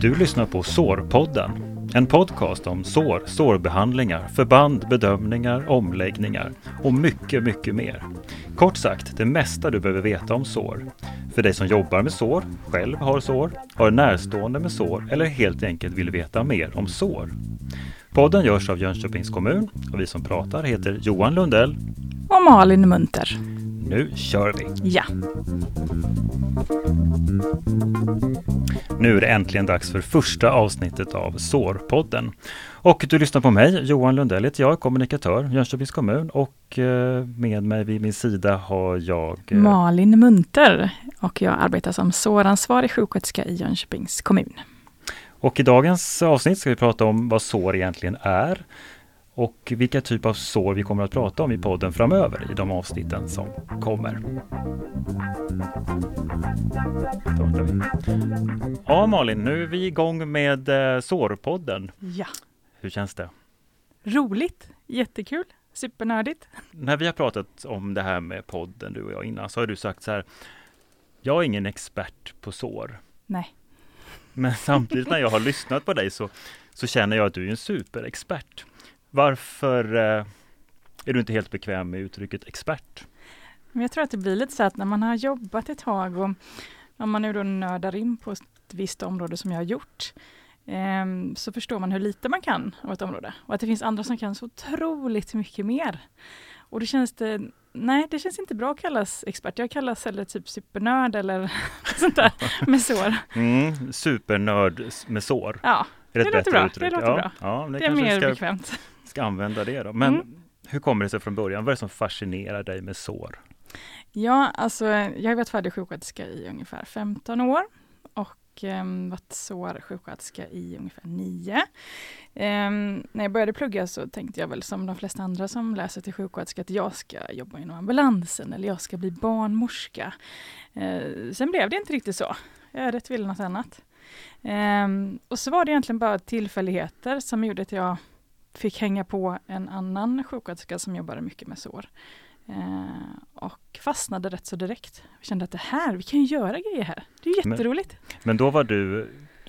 Du lyssnar på Sårpodden, en podcast om sår, sårbehandlingar, förband, bedömningar, omläggningar och mycket, mycket mer. Kort sagt, det mesta du behöver veta om sår. För dig som jobbar med sår, själv har sår, har närstående med sår eller helt enkelt vill veta mer om sår. Podden görs av Jönköpings kommun och vi som pratar heter Johan Lundell. Och Malin Munter. Nu kör vi! Ja. Nu är det äntligen dags för första avsnittet av Sårpodden. Och du lyssnar på mig, Johan Lundell heter jag, kommunikatör, Jönköpings kommun och eh, med mig vid min sida har jag eh, Malin Munter och jag arbetar som såransvarig sjuksköterska i Jönköpings kommun. Och i dagens avsnitt ska vi prata om vad sår egentligen är och vilka typer av sår vi kommer att prata om i podden framöver i de avsnitten som kommer. Ja Malin, nu är vi igång med eh, Sårpodden. Ja. Hur känns det? Roligt, jättekul, supernördigt. När vi har pratat om det här med podden du och jag innan så har du sagt så här. Jag är ingen expert på sår. Nej. Men samtidigt när jag har lyssnat på dig så, så känner jag att du är en superexpert. Varför eh, är du inte helt bekväm med uttrycket expert? Men jag tror att det blir lite så att när man har jobbat ett tag och om man nu då nördar in på ett visst område som jag har gjort, eh, så förstår man hur lite man kan av ett område och att det finns andra som kan så otroligt mycket mer. Och då känns det, nej det känns inte bra att kallas expert. Jag kallas hellre typ supernörd eller sånt där med sår. Mm, supernörd med sår. Ja, det, det låter bra. Det låter ja, bra. Ja, det, är mer ska, bekvämt. Ska använda det då. Men Mm. hur kommer det sig från början? Vad är det som fascinerar dig med sår? Ja, alltså jag har varit färdig sjuksköterska i ungefär 15 år och eh, varit sårsjuksköterska i ungefär 9. Ehm, när jag började plugga så tänkte jag väl som de flesta andra som läser till sjuksköterska att jag ska jobba inom ambulansen eller jag ska bli barnmorska. Eh, sen blev det inte riktigt så. Jag hade rätt ville något annat. Ehm, och så var det egentligen bara tillfälligheter som gjorde att jag fick hänga på en annan sjuksköterska som jobbade mycket med sår. Eh, och fastnade rätt så direkt. Jag kände att det här, vi kan ju göra grejer här. Det är ju Men- jätteroligt. Men då var du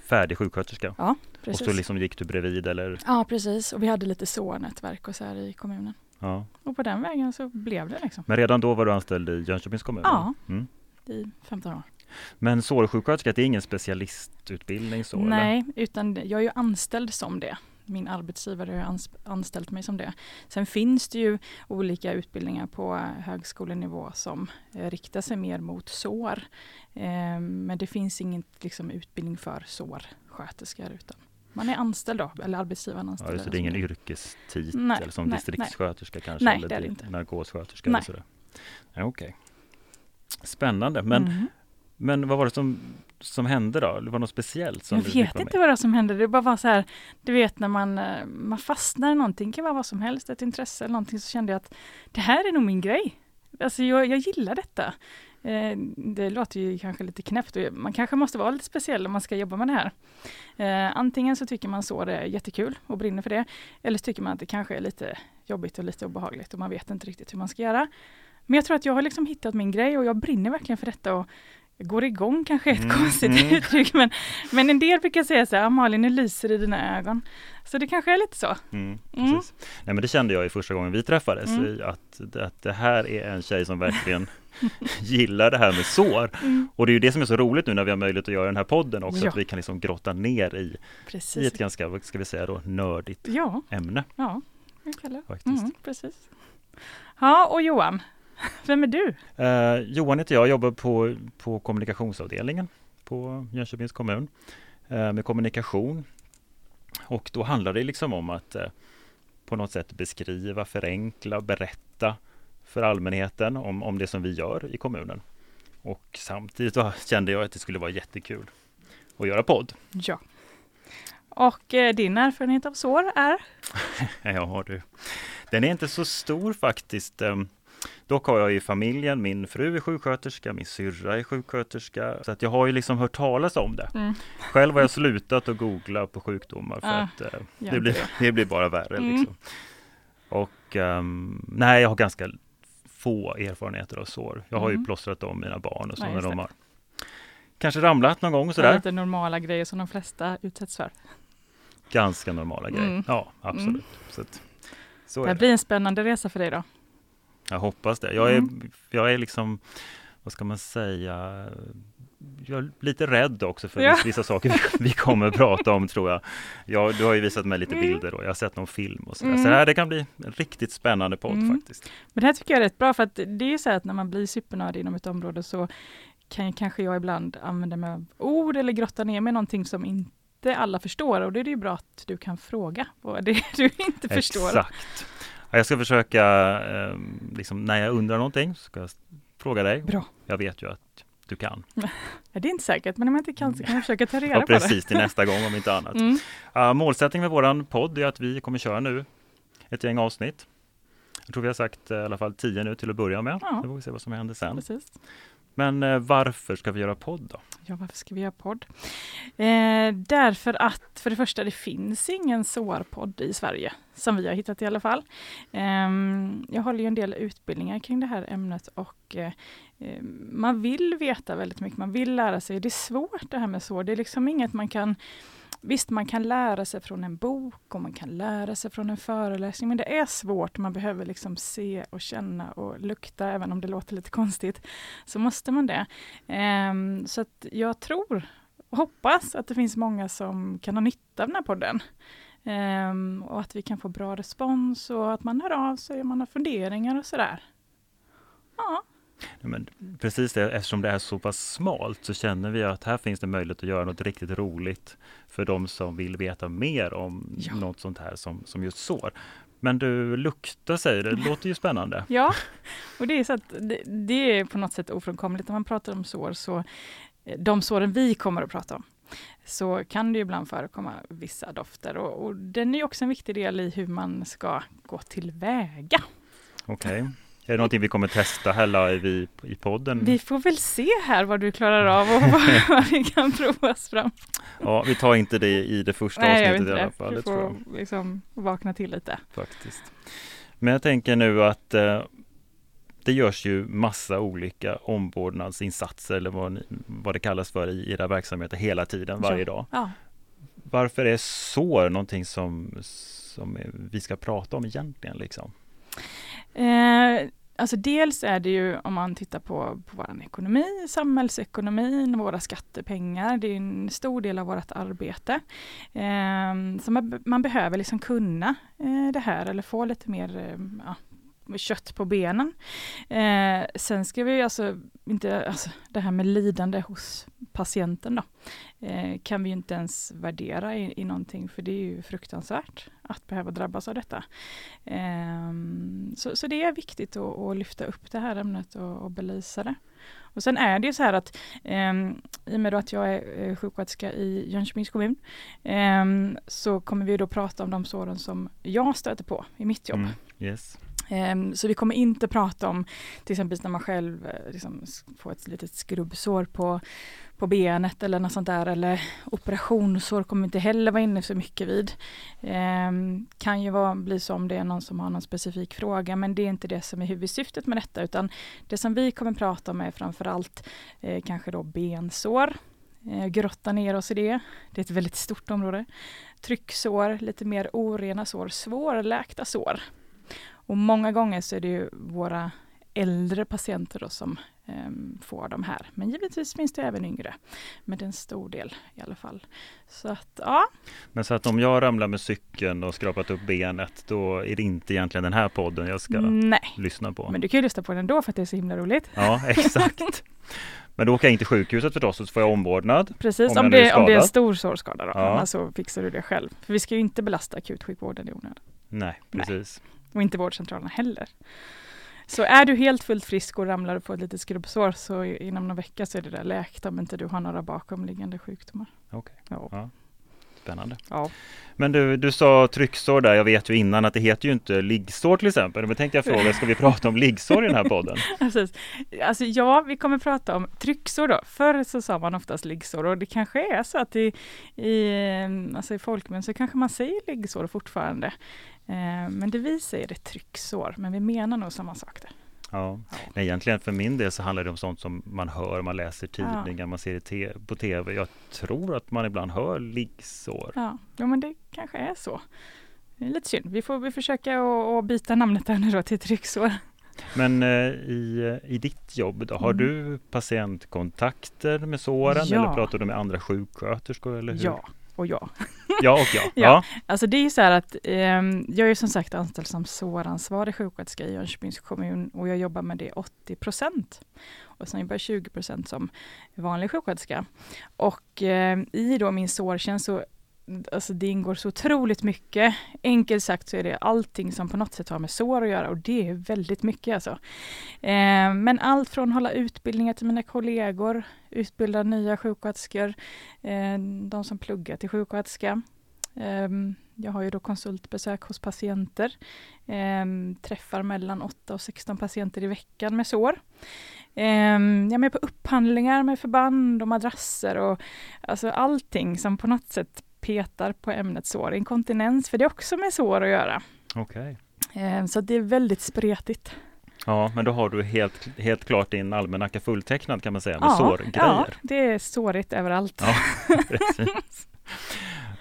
färdig sjuksköterska Precis. och så liksom gick du bredvid eller? Ja, precis. Och vi hade lite sårnätverk och så här i kommunen. Ja. Och på den vägen så blev det liksom. Men redan då var du anställd i Jönköpings kommun? Ja. Mm. I 15 år. Men sårsjuksköterska, det är ingen specialistutbildning så? Eller? Nej, utan jag är ju anställd som det. Min arbetsgivare har ans- anställt mig som det. Sen finns det ju olika utbildningar på högskolenivå som eh, riktar sig mer mot sår. Eh, men det finns ingen liksom, utbildning för sårsköterskor utan man är anställd då, eller arbetsgivaren Ja, anställer. just det, det är ingen yrkestitel Nej, som nej, distriktssköterska kanske? Nej, eller det är det inte. Narkossköterska Nej. eller sådär? Ja, Okej. Spännande, men, Mm. Men vad var det som, som hände då? Det var något speciellt? Som Jag du vet inte vad det som hände. Det bara var så här, du vet när man, eh, man fastnar i någonting, det kan vara vad som helst, ett intresse eller någonting, så kände jag att det här är nog min grej. Alltså jag, jag gillar detta. Eh, det låter ju kanske lite knäppt och man kanske måste vara lite speciell om man ska jobba med det här. Eh, antingen så tycker man så det är jättekul och brinner för det, eller så tycker man att det kanske är lite jobbigt och lite obehagligt och man vet inte riktigt hur man ska göra. Men jag tror att jag har liksom hittat min grej och jag brinner verkligen för detta och går igång kanske är ett Mm, konstigt mm. uttryck, men, men en del brukar säga så här, "Ah, Malin, det lyser i dina ögon. Så det kanske är lite så. Mm, Mm. Nej, men det kände jag ju första gången vi träffades, Mm. i att, att det här är en tjej som verkligen gillar det här med sår. Mm. Och det är ju det som är så roligt nu när vi har möjlighet att göra den här podden också, Ja. att vi kan liksom grotta ner i, i ett ganska, vad ska vi säga då, nördigt Ja, ämne ja. jag kallar. faktiskt. Precis. Ja, och Johan, vem är du? Eh, Johan heter jag, jobbar på, på kommunikationsavdelningen på Jönköpings kommun eh, med kommunikation. Och då handlar det liksom om att eh, på något sätt beskriva, förenkla, berätta för allmänheten om, om det som vi gör i kommunen. Och samtidigt kände jag att det skulle vara jättekul att göra podd. Ja. Och eh, din erfarenhet av sår är? Ja du. Den är inte så stor faktiskt. Dock har jag i familjen, min fru är sjuksköterska, min syrra är sjuksköterska. Så att jag har ju liksom hört talas om det. Mm. Själv har jag slutat att googla på sjukdomar för Ah, att eh, det, blir, det blir bara värre. Mm. Liksom. Och ehm, nej, jag har ganska få erfarenheter av sår. Jag har ju Mm. plåstrat om mina barn och så Ja, när de har kanske ramlat någon gång Det är sådär. lite normala grejer som de flesta utsätts för. Ganska normala grejer. Mm. Ja, absolut. Så, att, så det. blir en spännande resa för dig då. Jag hoppas det. Jag är, Mm. jag är liksom, vad ska man säga, jag är lite rädd också för Ja. vissa, saker vi, vi kommer att prata om tror jag. jag. Du har ju visat mig lite Mm. bilder och jag har sett någon film och sådär. Mm. Så det här det kan bli en riktigt spännande podd Mm. faktiskt. Men det här tycker jag är rätt bra för att det är så att när man blir supernördig inom ett område så kan kanske jag ibland använda mig av ord eller grotta ner mig någonting som inte alla förstår och då är det ju bra att du kan fråga vad det är du inte förstår. Exakt. Ja, Jag ska försöka, eh, liksom, när jag undrar någonting, så ska jag fråga dig. Bra. Jag vet ju att du kan. Det är inte säkert, men om jag inte kan så kan jag försöka ta reda Ja, på det. precis, till nästa gång om inte annat. Mm. Uh, målsättningen med våran podd är att vi kommer köra nu ett gäng avsnitt. Jag tror vi har sagt eh, i alla fall tio nu till att börja med. Ja. Nu får vi se vad som händer sen. Precis. Men eh, varför ska vi göra podd då? Ja, varför ska vi göra podd? Eh, därför att för det första, det finns ingen SOAR-podd i Sverige, som vi har hittat i alla fall. Eh, jag håller ju en del utbildningar kring det här ämnet och eh, eh, man vill veta väldigt mycket, man vill lära sig. Det är svårt det här med SOAR, det är liksom inget man kan Visst, man kan lära sig från en bok och man kan lära sig från en föreläsning, men det är svårt. Man behöver liksom se och känna och lukta, även om det låter lite konstigt, så måste man det. Um, så att jag tror och hoppas att det finns många som kan ha nytta av den här podden. Um, och att vi kan få bra respons och att man hör av sig om man har funderingar och sådär. Ja, men precis det, eftersom det är så pass smalt så känner vi att här finns det möjlighet att göra något riktigt roligt för de som vill veta mer om Ja. något sånt här som, som just sår. Men du, lukta säger det, det låter ju spännande. ja. och det är så att det, det är på något sätt ofrånkomligt. När man pratar om sår så, eh, de såren vi kommer att prata om, så kan det ju ibland förekomma vissa dofter och, och den är också en viktig del i hur man ska gå tillväga. Okej. Är det någonting vi kommer testa här live i, i podden? Vi får väl se här vad du klarar av och vad, vi kan prova oss fram. Ja, vi tar inte det i det första Nej, jag avsnittet inte i alla fall. Du får liksom vakna till lite. faktiskt. Men jag tänker nu att eh, det görs ju massa olika omvårdnadsinsatser eller vad, ni, vad det kallas för i era verksamheter hela tiden, varje dag. Ja. Varför är sår någonting som, som vi ska prata om egentligen? Liksom? Eh, alltså dels är det ju om man tittar på, på vår ekonomi, samhällsekonomin, våra skattepengar. Det är en stor del av vårt arbete. Eh, så man, man behöver liksom kunna eh, det här eller få lite mer eh, ja, kött på benen. Eh, sen ska vi alltså inte, alltså det här med lidande hos patienten då, eh, kan vi ju inte ens värdera i, i någonting för det är ju fruktansvärt att behöva drabbas av detta. Eh, så, så det är viktigt att, att lyfta upp det här ämnet och, och belysa det. Och sen är det ju så här att eh, i och med då att jag är eh, sjuksköterska i Jönköpings kommun eh, så kommer vi då prata om de såren som jag stöter på i mitt jobb. Mm, yes. Ehm, så vi kommer inte prata om till exempel när man själv eh, liksom får ett litet skrubbsår på, på benet eller något sånt där eller operationssår kommer vi inte heller vara inne så mycket vid. Ehm, kan ju vara, bli så om det är någon som har någon specifik fråga men det är inte det som är huvudsyftet med detta utan det som vi kommer prata om är framförallt eh, kanske då bensår, eh, grotta ner oss i det. Det är ett väldigt stort område. Trycksår, lite mer orena sår, svårläkta sår. Och många gånger så är det ju våra äldre patienter då som em, får de här. Men givetvis finns det även yngre. Men det är en stor del i alla fall. Så att ja, Men så att om jag ramlar med cykeln och skrapat upp benet, då är det inte egentligen den här podden jag ska nej. lyssna på. Men du kan ju lyssna på den ändå för att det är så himla roligt. Ja, exakt. Men då åker jag in till sjukhuset förstås och så får jag omvårdnad. Precis, Om om, det, om det är en stor sårskada då. Ja. Annars så fixar du det själv. För vi ska ju inte belasta akutsjukvården i onödan. Nej, Nej. Och inte vårdcentralerna heller. Så är du helt fullt frisk och ramlar och får ett litet skrubbsår så inom någon vecka så är det där läkt om inte du har några bakomliggande sjukdomar. Okej. Ja. Ja. Spännande. ja. Men du, du sa trycksår där. Jag vet ju innan att det heter ju inte liggsår till exempel. Men tänkte jag fråga, ska vi prata om liggsår i den här podden? Precis. Alltså ja, vi kommer prata om trycksår då. Förr så sa man oftast liggsår och det kanske är så att i, i, eh, alltså i folkmun så kanske man säger liggsår fortfarande. Eh, men det vi säger är trycksår, men vi menar nog samma sak där. Ja. Nej, egentligen för min del så handlar det om sånt som man hör, man läser tidningar, man ser det på tv. Jag tror att man ibland hör liggsår. Ja, ja men det kanske är så. Det är lite synd. Vi får vi försöka att byta namnet där nu då till trycksår. Men eh, i, i ditt jobb, då, har mm. du patientkontakter med såren ja. eller pratar du med andra sjuksköterskor? Eller hur? Ja, och ja. Ja och ja. ja. ja. Alltså det är ju så här att eh, jag är som sagt anställd som såransvarig sjuksköterska i Jönköpings kommun och jag jobbar med det 80 procent. Och sen jobbar jag 20 procent som vanlig sjuksköterska. Och eh, i då min sårtjänst så alltså det ingår så otroligt mycket. Enkelt sagt så är det allting som på något sätt har med sår att göra och det är väldigt mycket alltså. Eh, men allt från hålla utbildningar till mina kollegor, utbilda nya sjuksköterskor, eh, de som pluggar till sjuksköterska. Eh, jag har ju då konsultbesök hos patienter, eh, träffar mellan 8 och 16 patienter i veckan med sår. Eh, jag är med på upphandlingar med förband och madrasser och alltså allting som på något sätt petar på ämnet sår. Inkontinens, för det är också med sår att göra. Okay. Eh, så det är väldigt spretigt. Ja, men då har du helt, helt klart din almanacka fulltecknad kan man säga med ja, sårgrejer. Ja, det är sårigt överallt. Ja,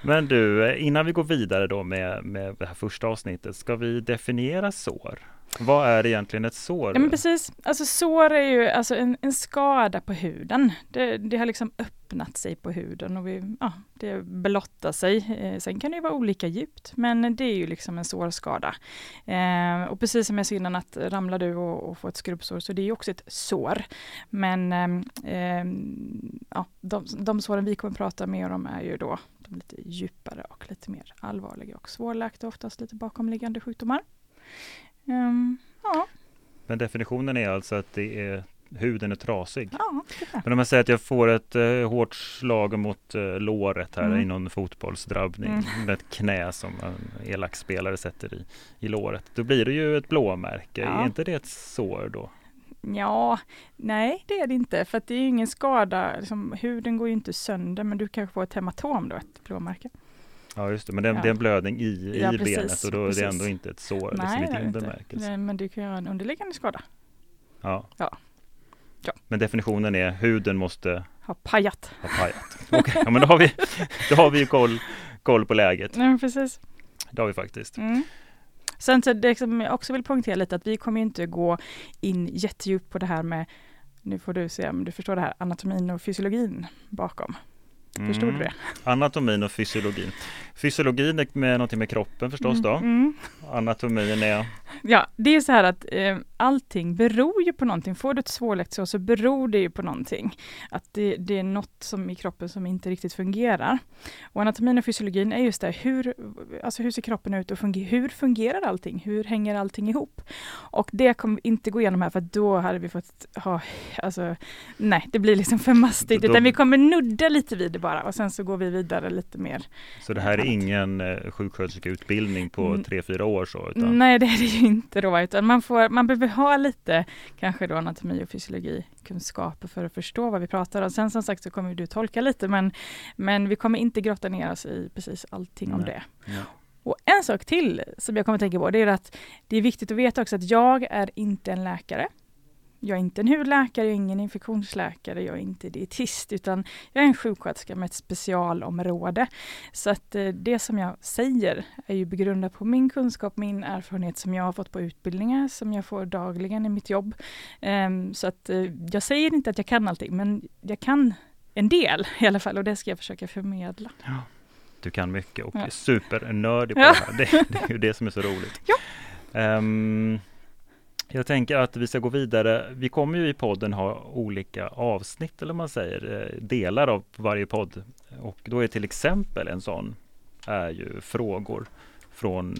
Men du, eh, innan vi går vidare då med, med det här första avsnittet, ska vi definiera sår? Vad är egentligen ett sår? Ja, men precis. Alltså, sår är ju alltså en, en skada på huden. Det, det, har liksom öppnat sig på huden och vi, ja, det blottar sig. Eh, sen kan det vara olika djupt, men det är ju liksom en sårskada. Eh, och precis som jag sa innan att ramlar du och, och får ett skrubbsår så det är ju också ett sår. Men eh, ja, de, de såren vi kommer att prata mer om är ju då de lite djupare och lite mer allvarliga och svårläkta, oftast lite bakomliggande sjukdomar. Um, ja. Men definitionen är alltså att det är huden är trasig. Ja, Men om man säger att jag får ett eh, hårt slag mot eh, låret här mm. i någon fotbollsdrabbning mm. med ett knä som en elak spelare sätter i, i låret. Då blir det ju ett blåmärke. Ja. Är inte det ett sår då? Ja, nej det är det inte för det är ingen skada. Liksom, huden går ju inte sönder men du kanske får ett hematom då, ett blåmärke. Ja just det, men det, ja. det är en blödning i, ja, i benet och då precis. är det ändå inte ett sår Nej, liksom, i din bemärkelse. Nej, men du kan göra en underliggande skada. Ja. ja. ja. Men definitionen är huden måste ha pajat. Ha pajat. Okay. ja, men då har vi, då har vi koll, koll på läget. Ja, precis. Det har vi faktiskt. Mm. Sen så det som jag också vill poängtera lite att vi kommer inte gå in jättedjupt på det här med, nu får du se om du förstår det här, anatomin och fysiologin bakom. Förstod mm. du det? Anatomin och fysiologin. Fysiologin är med någonting med kroppen förstås då. Mm. mm. Anatomin är? Ja, det är så här att eh, allting beror ju på någonting. Får du ett svårläkt så, så beror det ju på någonting. Att det, det, är något som i kroppen som inte riktigt fungerar. Och anatomin och fysiologin är just det, hur, alltså hur ser kroppen ut och funger, hur fungerar allting? Hur hänger allting ihop? Och det kommer inte gå igenom här för då hade vi fått ha, alltså nej, det blir liksom för mastigt. Utan vi kommer nudda lite vid det bara och sen så går vi vidare lite mer. Så det här är ingen eh, sjuksköterskeutbildning på mm. tre, fyra år så? Utan... Nej, det är det ju inte då, utan man, får, man behöver ha lite kanske då anatomi och fysiologi kunskaper för att förstå vad vi pratar om. Sen som sagt så kommer du tolka lite, men, men vi kommer inte grotta ner oss i precis allting Nej. om det. Ja. Och en sak till som jag kommer att tänka på, det är att det är viktigt att veta också att jag är inte en läkare. Jag är inte en hudläkare, jag är ingen infektionsläkare, jag är inte dietist, utan jag är en sjuksköterska med ett specialområde. Så att eh, det som jag säger är ju begrundat på min kunskap, min erfarenhet som jag har fått på utbildningar, som jag får dagligen i mitt jobb. Um, så att uh, jag säger inte att jag kan allting, men jag kan en del i alla fall och det ska jag försöka förmedla. Ja, du kan mycket och ja. är supernördig på ja. det här. Det, det, är ju det som är så roligt. Ja. Um, jag tänker att vi ska gå vidare. Vi kommer ju i podden ha olika avsnitt eller man säger eh, delar av varje podd. Och då är till exempel en sån är ju frågor från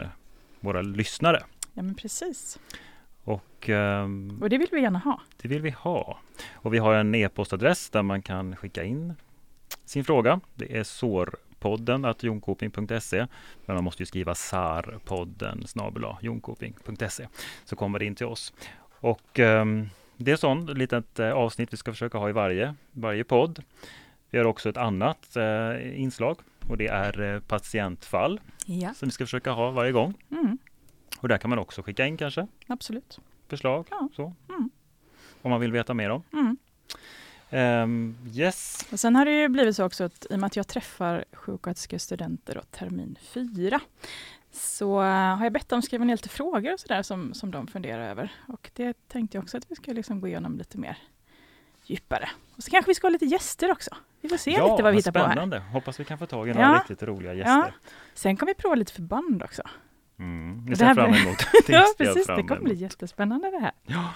våra lyssnare. Ja men precis. Och, um, och det vill vi gärna ha. Det vill vi ha. Och vi har en e-postadress där man kan skicka in sin fråga. Det är sår podden att jonkoping.se. Men man måste ju skriva sarpodden snabel jonkoping.se så kommer det in till oss. Och um, det är sånt litet uh, avsnitt vi ska försöka ha i varje, varje podd. Vi har också ett annat uh, inslag och det är uh, patientfall ja. som vi ska försöka ha varje gång. Mm. Och där kan man också skicka in kanske. Absolut. förslag. Ja. Så. Mm. Om man vill veta mer om. Mm. Ehm, yes, Och sen har det ju blivit så också att i och med att jag träffar sjuksköterskestudenter termin fyra så har jag bett dem skriva ner lite frågor och sådär som, som de funderar över. Och det tänkte jag också att vi ska liksom gå igenom lite mer djupare. Och så kanske vi ska ha lite gäster också. Vi får se lite vad vi hittar på här. spännande. Hoppas vi kan få tag i några Ja. riktigt roliga gäster. Sen kan vi prova lite förband också. Mm, Det ser jag fram emot. Ja, precis. Det kommer bli jättespännande det här. Ja.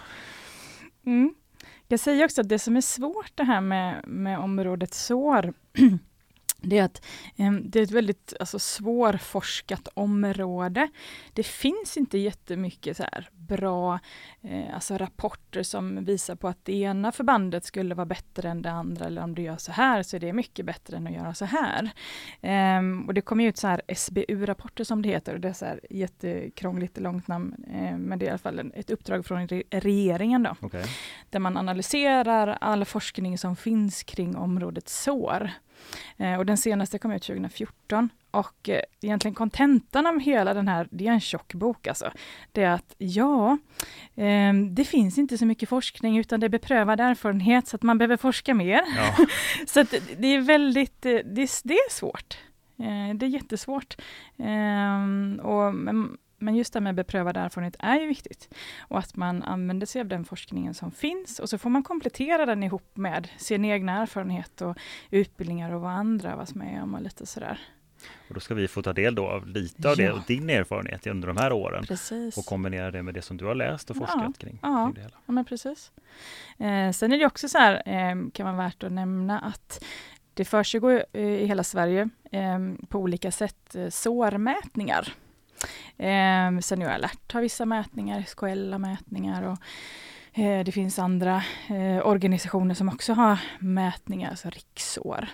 Mm. Jag säger också att det som är svårt det här med, med området sår, det är att eh, det är ett väldigt alltså, svårforskat område. Det finns inte jättemycket så här bra eh, alltså rapporter som visar på att det ena förbandet skulle vara bättre än det andra, eller om du gör så här så är det mycket bättre än att göra så här. Ehm, och det kommer ut så här SBU-rapporter som det heter, och det är så här jättekrångligt långt namn, eh, men det är i alla fall en, ett uppdrag från re- regeringen då Okej. där man analyserar all forskning som finns kring området sår. Eh, och den senaste kom ut 2014. Och eh, egentligen kontentan av hela den här, det är en tjock bok alltså. Det är att ja, eh, det finns inte så mycket forskning utan det är beprövad erfarenhet så att man behöver forska mer. Ja. Så att det är väldigt, eh, det är, det är svårt. Eh, Det är jättesvårt. Ehm, Och, men, just det här med beprövad erfarenhet är ju viktigt. Och att man använder sig av den forskningen som finns och så får man komplettera den ihop med sin egna erfarenhet och utbildningar och vad andra har varit med om och lite sådär. Och då ska vi få ta del då av lite av det Ja. och din erfarenhet under de här åren Precis. och kombinera det med det som du har läst och forskat Ja. kring, Ja. kring det hela. Ja, men precis. Eh, sen är det också så här, eh, kan vara värt att nämna att det försiggår eh, i hela Sverige eh, på olika sätt eh, sårmätningar. Eh, Senior alert har vissa mätningar, SKL har mätningar och eh, det finns andra eh, organisationer som också har mätningar, alltså riksår.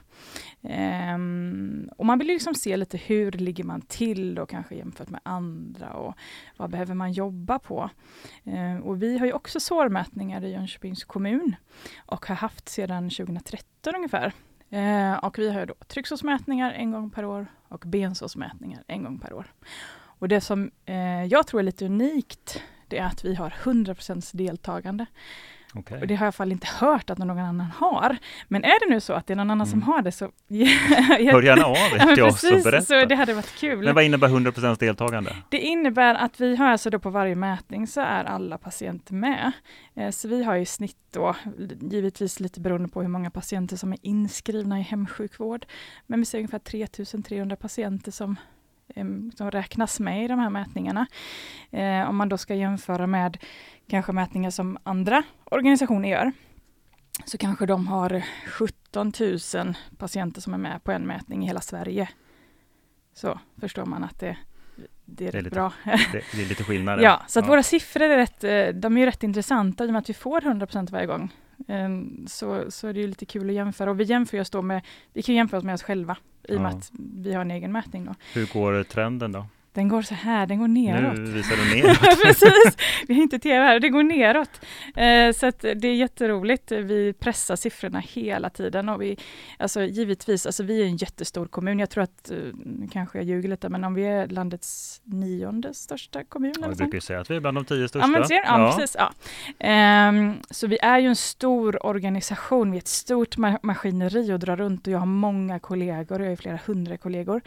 Ehm, och man vill ju liksom se lite hur ligger man till då kanske jämfört med andra och vad behöver man jobba på? Eh, och vi har ju också sårmätningar i Jönköpings kommun och har haft sedan 2013 ungefär. Eh, och vi har då trycksårsmätningar en gång per år och bensårsmätningar en gång per år. Och det som eh, jag tror är lite unikt det är att vi har 100% deltagande. Okej. Och det har jag i alla fall inte hört att någon annan har. Men är det nu så att det är någon annan som Mm. har det så... Hör gärna av er till oss och berätta. så det hade varit kul. Men vad innebär 100% deltagande? Det innebär att vi har alltså då på varje mätning så är alla patienter med. Eh, Så vi har i snitt då, givetvis lite beroende på hur många patienter som är inskrivna i hemsjukvård, men vi ser ungefär 3300 patienter som, som räknas med i de här mätningarna. Eh, Om man då ska jämföra med kanske mätningar som andra organisationer gör, så kanske de har 17 000 patienter som är med på en mätning i hela Sverige. Så förstår man att det, det är, Det är lite- bra. Det, det är lite skillnad. Ja, så att våra siffror är rätt, eh, de är ju rätt intressanta i och med att vi får 100% varje gång. Ehm, Så, så är det ju lite kul att jämföra och vi jämför oss då med, vi kan jämföra oss med oss själva i och med Ja. att vi har en egen mätning då. Hur går trenden då? Den går så här, den går neråt. Nu visar du neråt. Precis, vi har inte tv här, det går neråt. Eh, så att det är jätteroligt. Vi pressar siffrorna hela tiden och vi, alltså givetvis, alltså vi är en jättestor kommun. Jag tror att, eh, nu kanske jag ljuger lite, men om vi är landets nionde största kommun. Ja, vi brukar ju säga att vi är bland de tio största. Ja, men ser, ja, precis. Ja. Ehm, så vi är ju en stor organisation, vi är ett stort ma- maskineri att dra runt och jag har många kollegor, jag har flera hundra kollegor.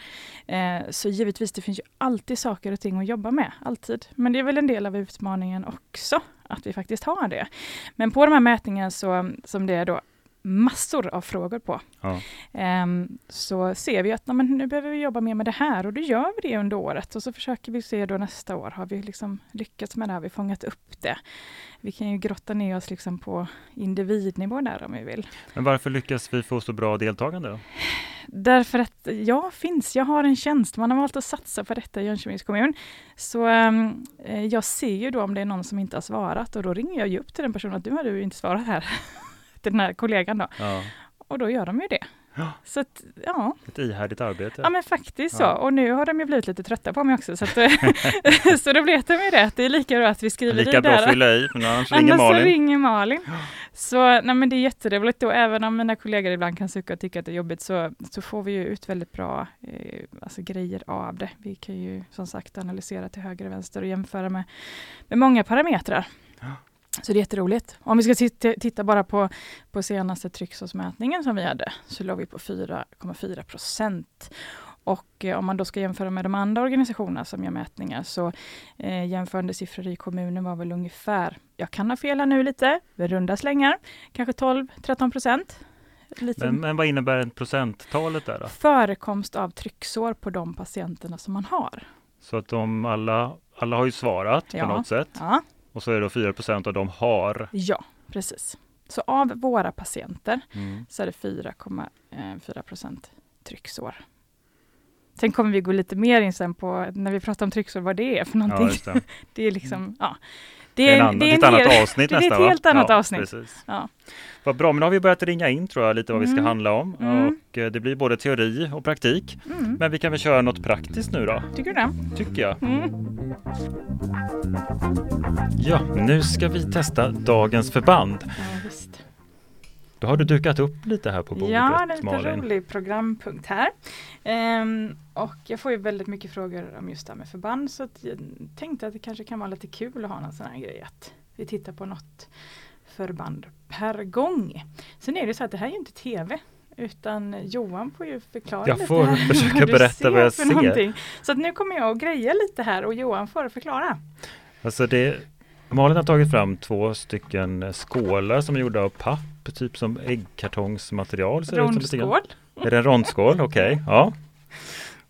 Eh, så givetvis, det finns ju alltid saker och ting att jobba med, alltid. Men det är väl en del av utmaningen också, att vi faktiskt har det. Men på de här mätningarna så, som det är då massor av frågor på, Ja. Ehm, så ser vi att "Nej, men nu behöver vi jobba mer med det här och då gör vi det under året och så försöker vi se då nästa år, har vi liksom lyckats med det, har vi fångat upp det? Vi kan ju grotta ner oss liksom på individnivå där om vi vill. Men varför lyckas vi få så bra deltagande då? Därför att jag finns, jag har en tjänst, man har valt att satsa på detta i Jönköpings kommun. Så eh, jag ser ju då om det är någon som inte har svarat och då ringer jag ju upp till den personen att du har du inte svarat här. till den här kollegan då. Ja. Och då gör de ju det. Ja. Så att, ja, Ett ihärdigt arbete. Ja men faktiskt så. Ja. Och nu har de ju blivit lite trötta på mig också. Så, att, så då vet de ju det. att Det är lika bra att vi skriver Lika bra att fylla i, men annars ringer Annars så Malin. ringer Malin. Så nej, men det är jätteroligt och även om mina kollegor ibland kan sucka och tycka att det är jobbigt så, så får vi ju ut väldigt bra eh, alltså grejer av det. Vi kan ju som sagt analysera till höger och vänster och jämföra med, med många parametrar. Så det är jätteroligt. Om vi ska titta, bara på, på senaste trycksårsmätningen som vi hade, så låg vi på 4,4 procent. Och eh, om man då ska jämföra med de andra organisationerna som gör mätningar, så eh, jämförande siffror i kommunen var väl ungefär, jag kan ha fel här nu lite, runda slängar, kanske 12-13 procent. Men, men, vad innebär procenttalet där då? Förekomst av trycksår på de patienterna som man har. Så att de alla, alla har ju svarat Ja. på något sätt Ja, och så är det då 4% av dem har. ja precis. Så av våra patienter Mm. så är det 4,4 procent trycksår. Sen kommer vi gå lite mer in sen på, när vi pratar om trycksår, vad det är för någonting. Ja, det. Det är liksom, ja. Det är, en annan, det är ett annat del- avsnitt det är nästan ett helt va? annat ja, avsnitt. Precis. Ja. Vad bra, men nu har vi börjat ringa in tror jag lite vad vi ska Mm. handla om. Mm. Och eh, det blir både teori och praktik. Mm. Men vi kan väl köra något praktiskt nu då, Tycker du det? tycker jag. Ja, nu ska vi testa dagens förband. Ja, visst. Då har du dukat upp lite här på bordet Ja, det är en lite Malin. rolig programpunkt här. Ehm, och jag får ju väldigt mycket frågor om just det här med förband så jag tänkte att det kanske kan vara lite kul att ha någon sån här grej att vi tittar på något förband per gång. Sen är det så att det här är ju inte tv utan Johan får ju förklara Jag lite får här försöka berätta vad jag för ser. någonting. Så att nu kommer jag att greja lite här och Johan får förklara. Alltså det, Malin har tagit fram två stycken skålar som är gjorda av papp, typ som äggkartongsmaterial. Rondskål. Är det en rondskål? Okej, ja.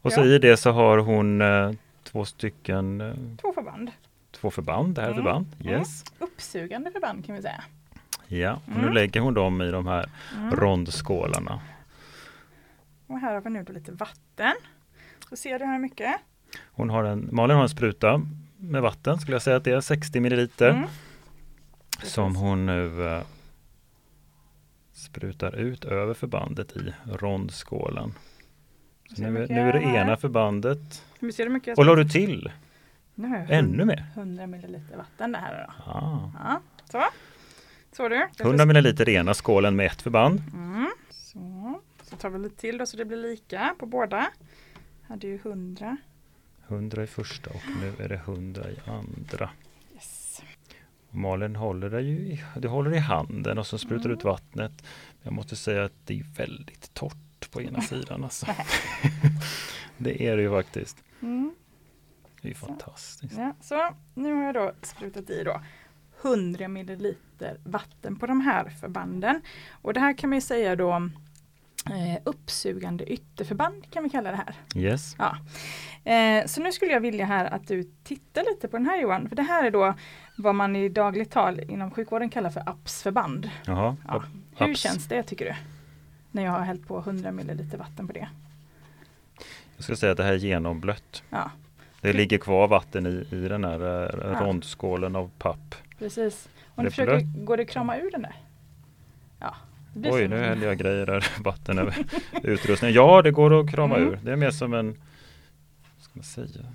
Och så Ja. i det så har hon eh, två stycken, eh, Två förband. två förband. Det här är Mm. förband. Mm. Yes. Uppsugande förband kan vi säga. Ja, och nu Mm. lägger hon dem i de här Mm. rondskålarna. Och här har vi nu lite vatten. Så ser du här mycket? Hon har en, Malin har en spruta med vatten, skulle jag säga att det är 60 milliliter. Mm. Som hon nu eh, sprutar ut över förbandet i rondskålen. Så nu, nu är det ena förbandet. Och la du till? Nu Ännu mer? 100 milliliter vatten det här då. Ah. Ja, så. Så du. 100 milliliter ena skålen med ett förband. Mm. Så. så tar vi lite till då så det blir lika på båda. Hade ju 100. 100 i första och nu är det 100 i andra. Yes. Malin håller det ju du håller i handen och så sprutar du ut Mm. vattnet. Jag måste säga att det är väldigt torrt på ena sidan. Alltså. det är det ju faktiskt. Mm. Det är ju Så. fantastiskt. Ja, så nu har jag då sprutat i då 100 milliliter vatten på de här förbanden. Och det här kan man ju säga då eh, uppsugande ytterförband kan vi kalla det här. Yes. Eh, så nu skulle jag vilja här att du tittar lite på den här Johan. För det här är då vad man i dagligt tal inom sjukvården kallar för APS-förband. Jaha. Ja. Hur APS. känns det tycker du? När jag har hällt på 100 milliliter vatten på det. Jag ska säga att det här är genomblött. Ja, Det ligger kvar vatten i, i den här eh, Ja. rondskålen av papp. precis. Om du försöker, går det att krama ur den där? Ja. Oj, nu häller jag grejer där, vatten över utrustningen. Ja, det går att krama Mm. ur. Det är mer som en, vad ska man säga?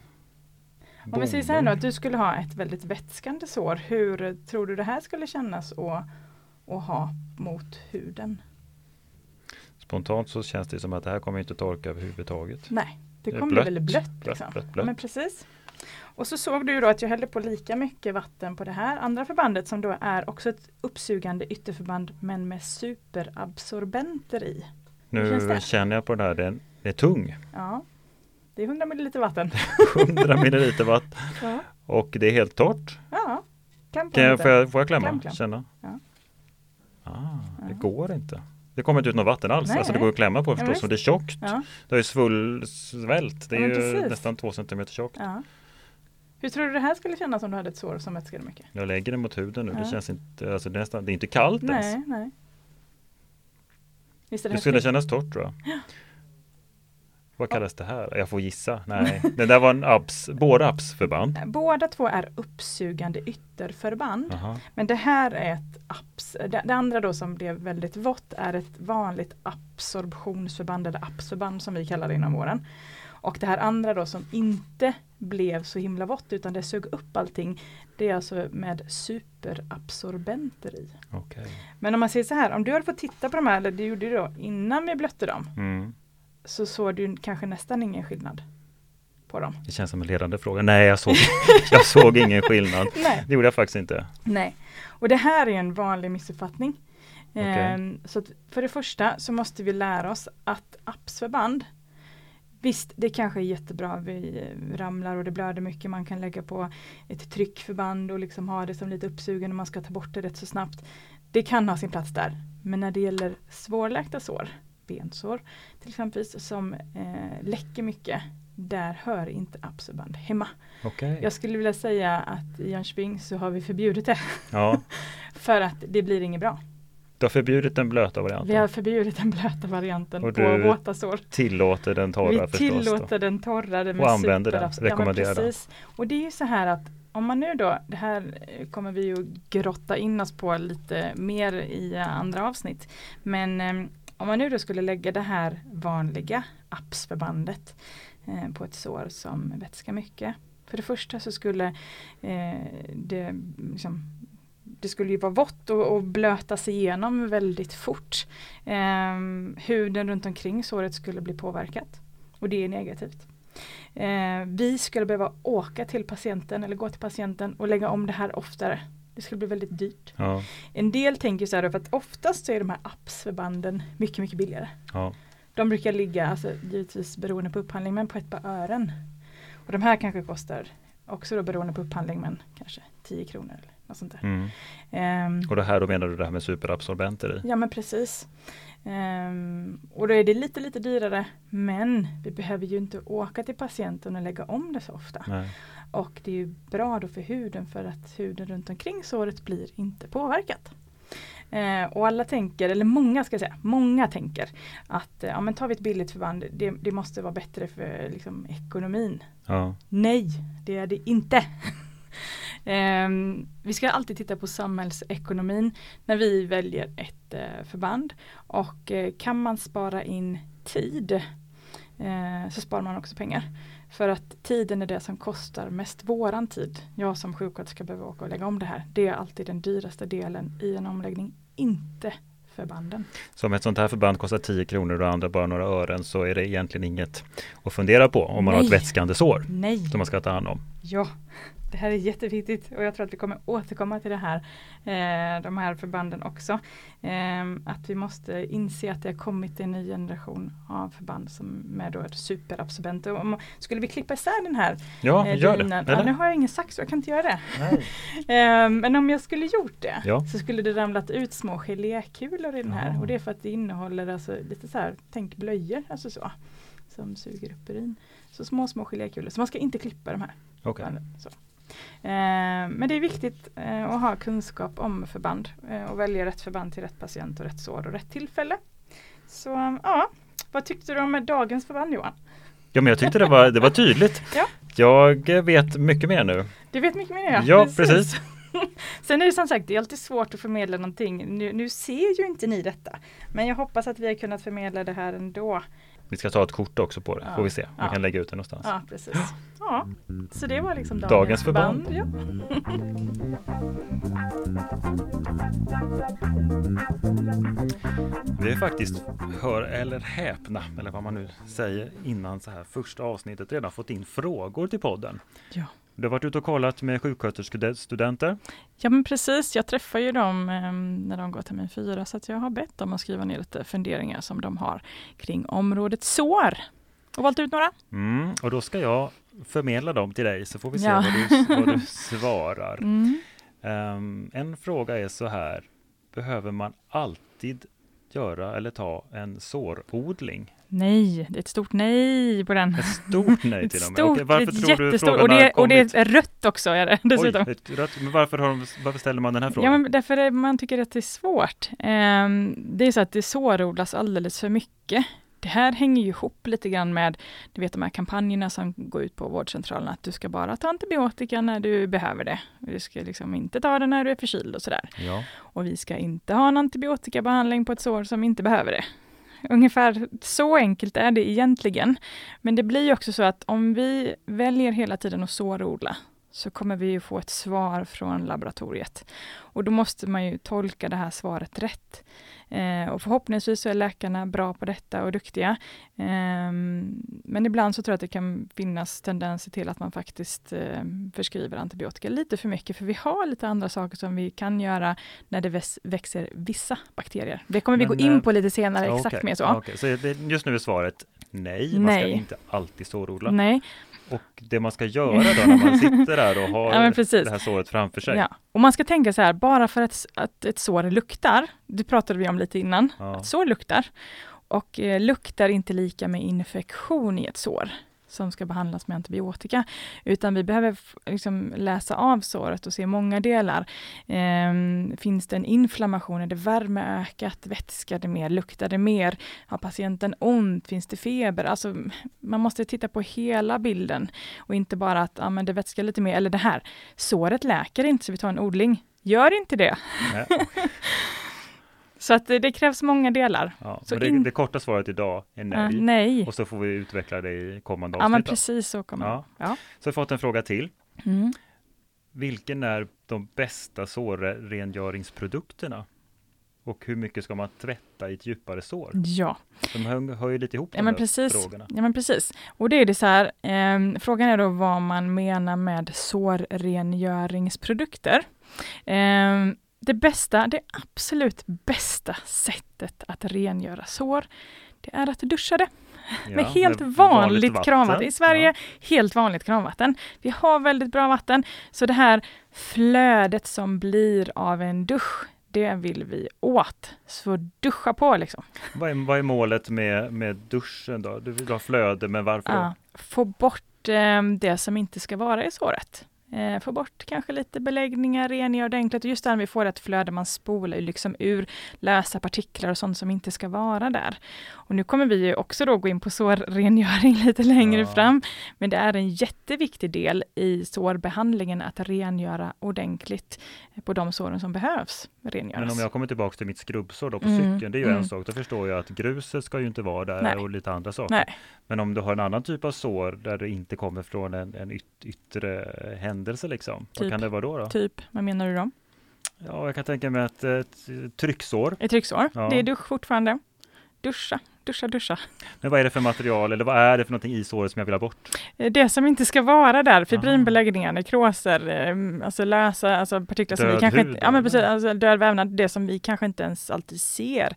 Om vi säger så här Bonbon. att du skulle ha ett väldigt vätskande sår. Hur tror du det här skulle kännas att, att ha mot huden? Spontant så känns det som att det här kommer inte torka överhuvudtaget. Nej, det kommer bli blött. väldigt blött. Blött, Liksom. blött, Ja, blött. men precis. Och så såg du då att jag hällde på lika mycket vatten på det här andra förbandet som då är också ett uppsugande ytterförband men med superabsorbenter i. Nu det? känner jag på den här, den är tung. Ja, det är 100 milliliter vatten. 100 milliliter vatten Ja, och det är helt torrt. ja. Kan jag, får, jag, får jag klämma? Kläm, kläm. Känna? Ja. Ah, det Ja. går inte. Det kommer inte ut något vatten alls. Nej, alltså det går att klämma på Ja, förstås. och det är tjockt. Ja, Det är svull. Det är Ja, ju nästan två centimeter tjockt. ja. Hur tror du det här skulle kännas om du hade ett sår som vätskade mycket? Jag lägger det mot huden nu. Det Ja. känns inte, alltså det är, nästan, det är inte kallt ens. Nej, nej. Visst är det, Det skulle kännas torrt tror jag. Vad kallas det här? Jag får gissa. Nej, det där var en abs, båda absförband. Båda två är uppsugande ytterförband. Jaha. Men det här är ett abs. Det, det andra då som blev väldigt vått är ett vanligt absorptionsförband eller absförband som vi kallar det inom våren. Och det här andra då som inte blev så himla vått utan det sög upp allting. Det är alltså med superabsorbenter i. Okej. Men om man säger så här, om du hade fått titta på de här, eller det gjorde du då innan vi blötte dem, Mm. så såg du kanske nästan ingen skillnad. på dem? Det känns som en ledande fråga. Nej, jag såg, jag såg ingen skillnad. Nej. Det gjorde jag faktiskt inte. Nej, och det här är en vanlig missuppfattning. Okej. Ehm, så för det första så måste vi lära oss att appsförband Visst, det kanske är jättebra, vi ramlar och det blöder mycket, man kan lägga på ett tryckförband och liksom ha det som lite uppsugen och man ska ta bort det rätt så snabbt. Det kan ha sin plats där. Men när det gäller svårläkta sår, bensår till exempel, som eh, läcker mycket, där hör inte appsförband hemma. Okej. Jag skulle vilja säga att i Jönköping så har vi förbjudit det. Ja, För att det blir inget bra. Du har förbjudit den blöta Vi har varianten. förbjudit den blöta varianten Och på våta sår. Tillåter den torra Vi förstås. tillåter den torrare med Och använder den, Ja, rekommenderar precis. Och det är ju så här att om man nu då, det här kommer vi ju grotta in oss på lite mer i andra avsnitt. Men eh, om man nu då skulle lägga det här vanliga appsförbandet eh, på ett sår som vätskar mycket. För det första så skulle eh, det liksom det skulle ju vara vått och, och blötas igenom väldigt fort. Ehm, huden runt omkring såret skulle bli påverkat. Och det är negativt. Eh, vi skulle behöva åka till patienten eller gå till patienten och lägga om det här oftare. Det skulle bli väldigt dyrt. Ja, En del tänker så här för att oftast så är de här appsförbanden mycket, mycket billigare. ja, De brukar ligga, alltså givetvis beroende på upphandling, men på ett par ören. Och de här kanske kostar också då beroende på upphandling, men kanske 10 kronor eller något sånt mm. Ehm, Och det här då menar du det här med superabsorbenter i? Ja men precis. Ehm, och då är det lite lite dyrare men vi behöver ju inte åka till patienten och lägga om det så ofta. Nej. Och det är ju bra då för huden för att huden runt omkring såret blir inte påverkat. Eh, och alla tänker, eller många ska jag säga, många tänker att eh, ja, men tar vi ett billigt förband, det, det måste vara bättre för liksom, ekonomin. Ja, Nej, det är det inte. Ehm, vi ska alltid titta på samhällsekonomin när vi väljer ett eh, förband. Och eh, kan man spara in tid eh, så sparar man också pengar. För att tiden är det som kostar mest våran tid. Jag som sjuksköterska behöver åka och lägga om det här. Det är alltid den dyraste delen i en omläggning, inte förbanden. Så om ett sånt här förband kostar 10 kronor och det andra bara några ören så är det egentligen inget att fundera på om man har ett Nej. vätskande sår Nej, som man ska ta hand om. Ja, det här är jätteviktigt och jag tror att vi kommer återkomma till det här, eh, de här förbanden också. Eh, att vi måste inse att det har kommit en ny generation av förband som med då ett superabsorbent. Och om, skulle vi klippa isär den här Ja, eh, gör det. dynan- Ja, Eller? nu har jag ingen sax så jag kan inte göra det. Eh, men om jag skulle gjort det Ja. så skulle det ramlat ut små gelékulor i den här Ja. och det är för att det innehåller alltså lite så här, tänk blöjor, alltså så, som suger upp urin. Så små, små gelékulor. Så man ska inte klippa de här. Så. Eh, men det är viktigt eh, att ha kunskap om förband eh, och välja rätt förband till rätt patient och rätt sår och rätt tillfälle. Så ja, vad tyckte du om dagens förband Johan? Ja, men jag tyckte det var, det var tydligt. Ja. Jag vet mycket mer nu. Du vet mycket mer Ja, precis. Sen är det som sagt, det är alltid svårt att förmedla någonting. Nu, nu ser ju inte ni detta. Men jag hoppas att vi har kunnat förmedla det här ändå. Vi ska ta ett kort också på det, Ja. får vi se. Vi Ja. kan lägga ut det någonstans. Ja, precis. Ja, så det var liksom dagens, Dagens förband. Ja. Vi har faktiskt, hör eller häpna, eller vad man nu säger innan så här första avsnittet, redan fått in frågor till podden. Ja. Du har varit ute och kollat med sjuksköterskestudenter. Ja men precis, jag träffar ju dem eh, när de går termin fyra så jag har bett dem att skriva ner lite funderingar som de har kring området sår. Och valt ut några. Mm, och då ska jag förmedla dem till dig så får vi se Ja. vad, du, vad du svarar. Mm. Ehm, en fråga är så här, behöver man alltid göra eller ta en sårodling? Nej, det är ett stort nej på den. Ett stort nej till och med. stort, varför ett tror du frågan Och det, och det är rött också är det dessutom. Oj, ett rött, men varför, har de, varför ställer man den här Ja, frågan? men därför är man tycker att det är svårt. Ehm, det är så att det sårodlas alldeles för mycket. Det här hänger ju ihop lite grann med, du vet de här kampanjerna som går ut på vårdcentralen, att du ska bara ta antibiotika när du behöver det. Du ska liksom inte ta det när du är förkyld och sådär. Ja, Och vi ska inte ha en antibiotikabehandling på ett sår som inte behöver det. Ungefär så enkelt är det egentligen. Men det blir ju också så att om vi väljer hela tiden att sårodla så kommer vi ju få ett svar från laboratoriet. Och då måste man ju tolka det här svaret rätt. Eh, och förhoppningsvis så är läkarna bra på detta och duktiga. Ehm, men ibland så tror jag att det kan finnas tendenser till att man faktiskt eh, förskriver antibiotika lite för mycket, för vi har lite andra saker som vi kan göra när det väs- växer vissa bakterier. Det kommer vi Men, gå in eh, på lite senare, exakt Okej, mer så. okej. Så det, just nu är svaret nej, man ska inte alltid sårodla. Nej, Och det man ska göra då när man sitter där och har Ja, det här såret framför sig. ja. Och man ska tänka så här, bara för att, att ett sår luktar, det pratade vi om lite innan, Ja. att sår luktar. Och eh, luktar inte lika med infektion i ett sår som ska behandlas med antibiotika, utan vi behöver liksom läsa av såret och se många delar. Ehm, finns det en inflammation? Är det värme ökat? Vätskar det mer? Luktar det mer? Har patienten ont? Finns det feber? Alltså, man måste titta på hela bilden och inte bara att ah, men det vätskar lite mer, eller det här, såret läker inte så vi tar en odling. Gör inte det. Så att det, det krävs många delar. Ja. Så Men det, in- det korta svaret idag är nej. Ja, nej. Och så får vi utveckla det i kommande Ja avsnitt. men då. precis så kommer Ja. Ja. Så har vi fått en fråga till. Mm. Vilken är de bästa sårrengöringsprodukterna? Och hur mycket ska man tvätta i ett djupare sår? Ja. De hör, hör ju lite ihop Ja, de men precis. frågorna. ja men precis. Och det är det så här, ehm, frågan är då vad man menar med sårrengöringsprodukter. Ehm, det bästa, det absolut bästa sättet att rengöra sår, det är att duscha det. Ja, med helt med vanligt, vatten. kranvatten. I Sverige, Ja. helt vanligt kranvatten. Vi har väldigt bra vatten, så det här flödet som blir av en dusch, det vill vi åt. Så duscha på liksom. Vad, är, vad är målet med, med duschen då? Du vill ha flöde, men varför? Ja, få bort eh, det som inte ska vara i såret. Eh, få bort kanske lite beläggningar, rengöra det enkelt. Och just när vi får ett flöde, man spolar liksom ur lösa partiklar och sånt som inte ska vara där. Och nu kommer vi ju också då gå in på sårrengöring lite längre Ja. fram. Men det är en jätteviktig del i sårbehandlingen att rengöra ordentligt på de såren som behövs rengöras. Men om jag kommer tillbaka till mitt skrubbsår då på Mm, cykeln, det är ju mm. en sak. Då förstår jag att gruset ska ju inte vara där Nej. och lite andra saker. Nej, Men om du har en annan typ av sår där det inte kommer från en, en yt, yttre händelse liksom. Vad Typ. kan det vara då? då? typ, vad menar du då? Ja, jag kan tänka mig att ett trycksår. Ett trycksår, Ja. det är dusch fortfarande. Duscha, duscha, duscha. Men vad är det för material eller vad är det för någonting i såret som jag vill ha bort? Eh, Det som inte ska vara där, fibrinbeläggningar, nekroser, eh, alltså lösa alltså partiklar som vi Död kanske hud inte, ja men precis, alltså död vävnad, det som vi kanske inte ens alltid ser.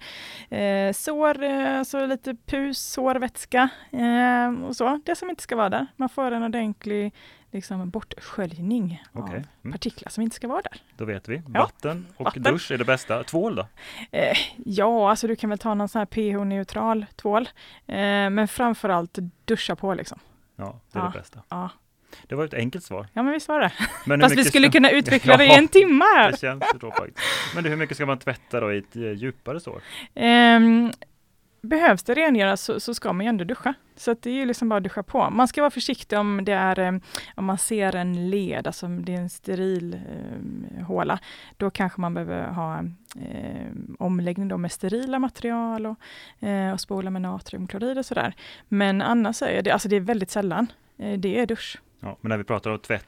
Eh, sår, eh, alltså lite pus, sårvätska eh, och så, det som inte ska vara där. Man får en ordentlig liksom, bortsköljning Okej, av mm. partiklar som inte ska vara där. då vet vi. Ja. Vatten och Vatten. dusch är det bästa. Tvål då? Eh, ja, alltså du kan väl ta någon sån här pH-neutral tvål, eh, men framförallt duscha på liksom. Ja, det är Ja. det bästa. Ja. Det var ett enkelt svar. Ja, men visst var det. Men Fast vi skulle ska- kunna utveckla det i Ja. en timme här. Det känns så faktiskt. Men hur mycket ska man tvätta då i ett djupare sår? Ehm, behövs det rengöras så, så ska man ju ändå duscha. Så att det är ju liksom bara att duscha på. Man ska vara försiktig om det är eh, om man ser en led, alltså om det är en steril eh, håla. Då kanske man behöver ha eh, omläggning då med sterila material och, eh, och spola med natriumklorid och sådär. Men annars är det, alltså det är väldigt sällan. Eh, det är dusch. Ja, men när vi pratar om tvätt,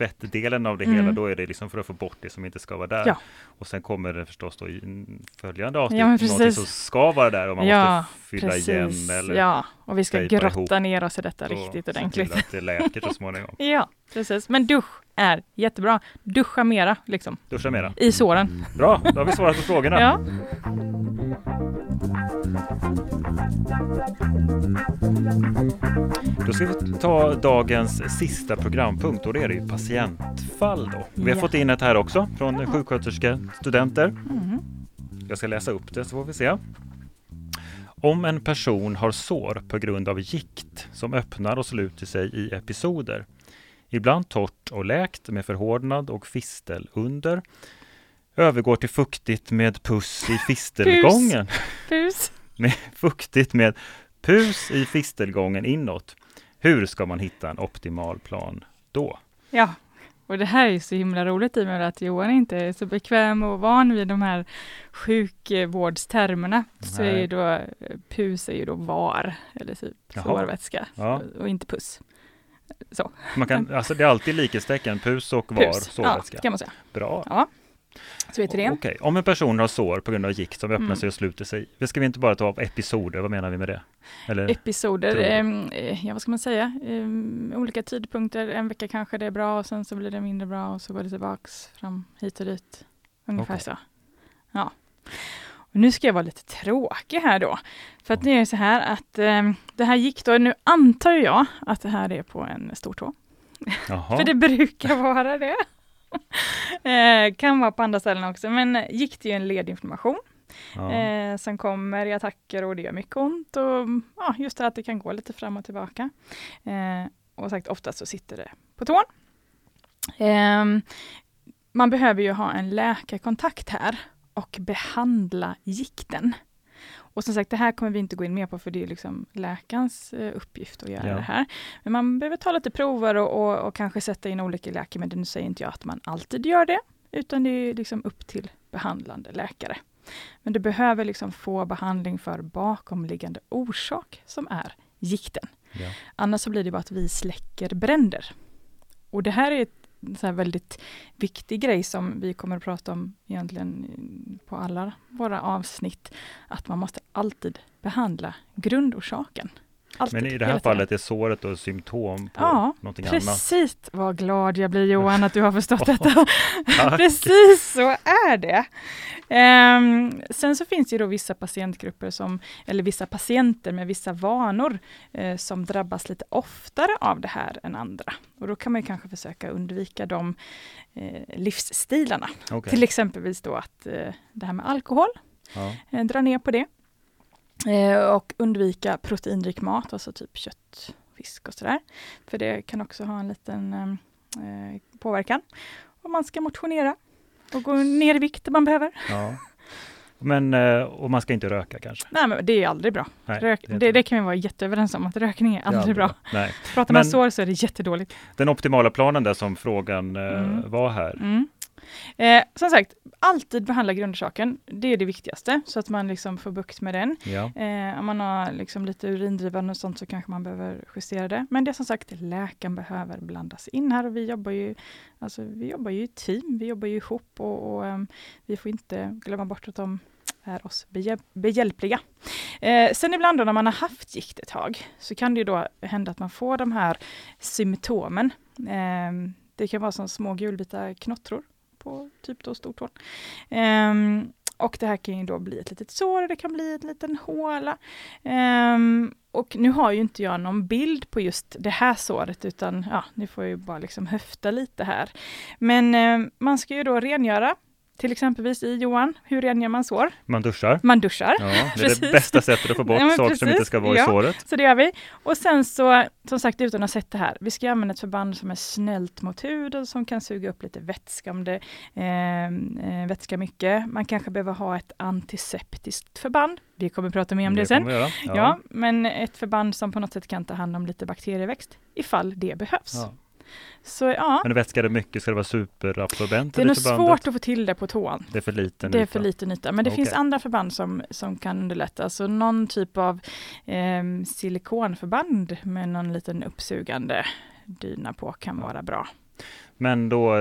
tvättdelen av det Mm. hela, då är det liksom för att få bort det som inte ska vara där. Ja. Och sen kommer det förstås då i följande avsnitt, Ja, någonting precis. som ska vara där och man Ja, måste fylla igen eller ja, och vi ska grotta ihop ner oss i detta och riktigt ordentligt. att det läker så småningom. Ja, precis. Men dusch är jättebra. Duscha mera, liksom, Duscha mera. i såren. Bra, då har vi svarat på frågorna. Ja. Då ska vi ta dagens sista programpunkt och det är det ju patientfall då. Vi har Ja. fått in ett här också från sjuksköterskestudenter. Mm. Jag ska läsa upp det så får vi se. Om en person har sår på grund av gikt som öppnar och sluter sig i episoder, ibland torrt och läkt med förhårdnad och fistel under, övergår till fuktigt med puss i fistelgången. Pus. Med fuktigt med pus i fistelgången inåt. Hur ska man hitta en optimal plan då? Ja, och det här är ju så himla roligt i och med att Johan inte är så bekväm och van vid de här sjukvårdstermerna. Så är Nej. då pus är ju då var, eller typ Jaha. sårvätska, Ja. och inte puss. Man kan, alltså det är alltid likhetstecken, pus och var, Pus, ja, sårvätska. kan man säga. Bra. Ja. Så vet du det. Okej, om en person har sår på grund av gikt som öppnar Mm. sig och sluter sig. Det ska vi inte bara ta av episoder, vad menar vi med det? Eller, Episoder, ehm, eh, ja vad ska man säga, Ehm, olika tidpunkter, en vecka kanske det är bra och sen så blir det mindre bra och så går det tillbaks fram hit och dit. Ungefär Okej. så. Ja. Och nu ska jag vara lite tråkig här då. För att det är så här att ehm, det här gick då, nu antar jag att det här är på en stortå. jaha, För det brukar vara det. eh, kan vara på andra ställen också, men gick det ju en ledinflammation ja. eh, som kommer i attacker och det gör mycket ont. Och, ja, just det att det kan gå lite fram och tillbaka. Eh, och sagt oftast så sitter det på tån. Ehm, man behöver ju ha en läkarkontakt här och behandla gikten. Och som sagt, det här kommer vi inte gå in mer på för det är liksom läkarens eh, uppgift att göra Ja. det här. Men man behöver ta lite prover och, och, och kanske sätta in olika läkemedel. Nu säger inte jag att man alltid gör det, utan det är liksom upp till behandlande läkare. Men du behöver liksom få behandling för bakomliggande orsak som är gikten. ja. Annars så blir det bara att vi släcker bränder. Och det här är ett så här väldigt viktig grej som vi kommer att prata om egentligen på alla våra avsnitt. Att man måste alltid behandla grundorsaken. Alltid, Men i det här fallet är såret då symptom på Ja, någonting annat. Precis, vad glad jag blir Johan att du har förstått detta. Precis så är det. Ehm, sen så finns det då vissa patientgrupper som, eller vissa patienter med vissa vanor eh, som drabbas lite oftare av det här än andra. Och då kan man kanske försöka undvika de eh, livsstilarna. Okej. Till exempelvis då att eh, det här med alkohol, Ja. dra ner på det. Eh, och undvika proteinrik mat, alltså typ kött, fisk och sådär. För det kan också ha en liten eh, påverkan. Och man ska motionera och gå ner i vikt om man behöver. Ja. Men, eh, och man ska inte röka kanske? Nej, men det är aldrig bra. Nej, Rök, det det, kan vi vara jätteöverens om, att rökning är Det är aldrig bra. Nej. Pratar man Men- sår så är det jättedåligt. Den optimala planen där som frågan eh, Mm. var här. Mm. Eh, som sagt, alltid behandla grundorsaken. Det är det viktigaste, så att man liksom får bukt med den. Ja. Eh, om man har liksom lite urindrivande och sånt så kanske man behöver justera det. Men det är som sagt, läkaren behöver blandas in här och vi jobbar ju, alltså, vi jobbar ju i team, vi jobbar ju ihop och, och ehm, vi får inte glömma bort att de är oss behjäl- behjälpliga. Eh, sen ibland då när man har haft gikt ett tag så kan det ju då hända att man får de här symptomen. Ehm, det kan vara som små gulvita knottror på typ då stortån. Um, ehm, och det här kan ju då bli ett litet sår, det kan bli en liten håla. Um, och nu har ju inte jag någon bild på just det här såret, utan ja, nu får jag ju bara liksom höfta lite här. Men um, man ska ju då rengöra, till exempelvis i Johan, hur rengör man sår? Man duschar. Man duschar. Ja, det är det bästa sättet att få bort Ja, saker som inte ska vara i Ja. såret. Så det gör vi. Och sen så, som sagt utan att ha sett det här, vi ska använda ett förband som är snällt mot huden, som kan suga upp lite vätska om det eh, eh, vätskar mycket. Man kanske behöver ha ett antiseptiskt förband. Vi kommer prata mer om det, sen. kommer vi göra. Ja. men ett förband som på något sätt kan ta hand om lite bakterieväxt, ifall det behövs. Ja. Så ja, Men vätskar det mycket ska det vara superabsorbent? det är nog svårt att få till det på tån. Det är för liten Det är yta. för liten yta, men det finns Okej. andra förband som, som kan underlätta. Så någon typ av eh, silikonförband med någon liten uppsugande dyna på kan Ja. vara bra. Men då,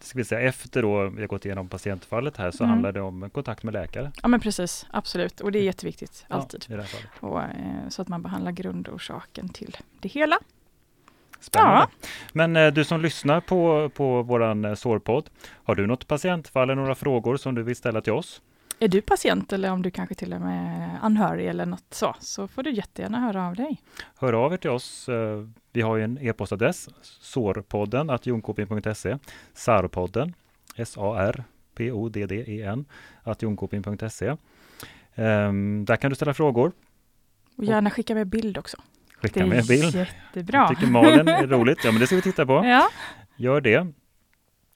ska vi säga efter då vi har gått igenom patientfallet här så Mm. handlar det om kontakt med läkare. Ja men precis, absolut. Och det är jätteviktigt, Ja, alltid. i det här fallet. Och, eh, så att man behandlar grundorsaken till det hela. Spännande. Men eh, du som lyssnar på, på våran eh, sårpodd, har du något patientfall eller några frågor som du vill ställa till oss? Är du patient eller om du kanske till och med anhörig eller något så, så får du jättegärna höra av dig. Hör av er till oss. Eh, Vi har ju en e-postadress, sårpodden att jonkoping.se, sarpodden, S-A-R-P-O-D-D-E-N, att jonkoping.se. Ehm, där kan du ställa frågor, Och gärna skicka med bild också. Skicka med bild. jättebra. Tycker Malin är roligt? Ja, men det ska vi titta på. Ja, Gör det.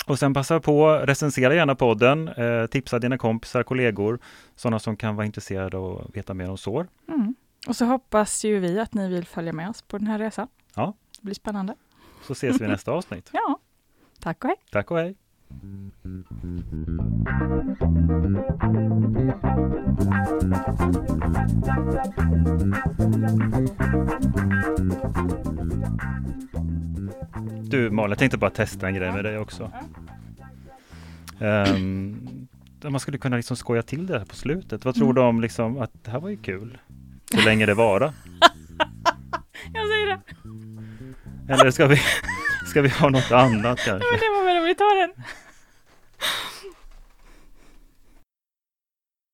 Och sen passa på, recensera gärna podden, eh, tipsa dina kompisar, kollegor, sådana som kan vara intresserade och veta mer om sår. mm. Och så hoppas ju vi att ni vill följa med oss på den här resan. Ja. Det blir spännande. Så ses vi i nästa avsnitt. Ja, tack och hej. Tack och hej! Du Malin, jag tänkte bara testa en grej med dig också. Um, man skulle kunna liksom skoja till det här på slutet. Vad tror Mm. du om liksom att det här var ju kul? Så länge det vara. Jag säger det! Eller ska vi, ska vi ha något annat kanske? Vi tar den.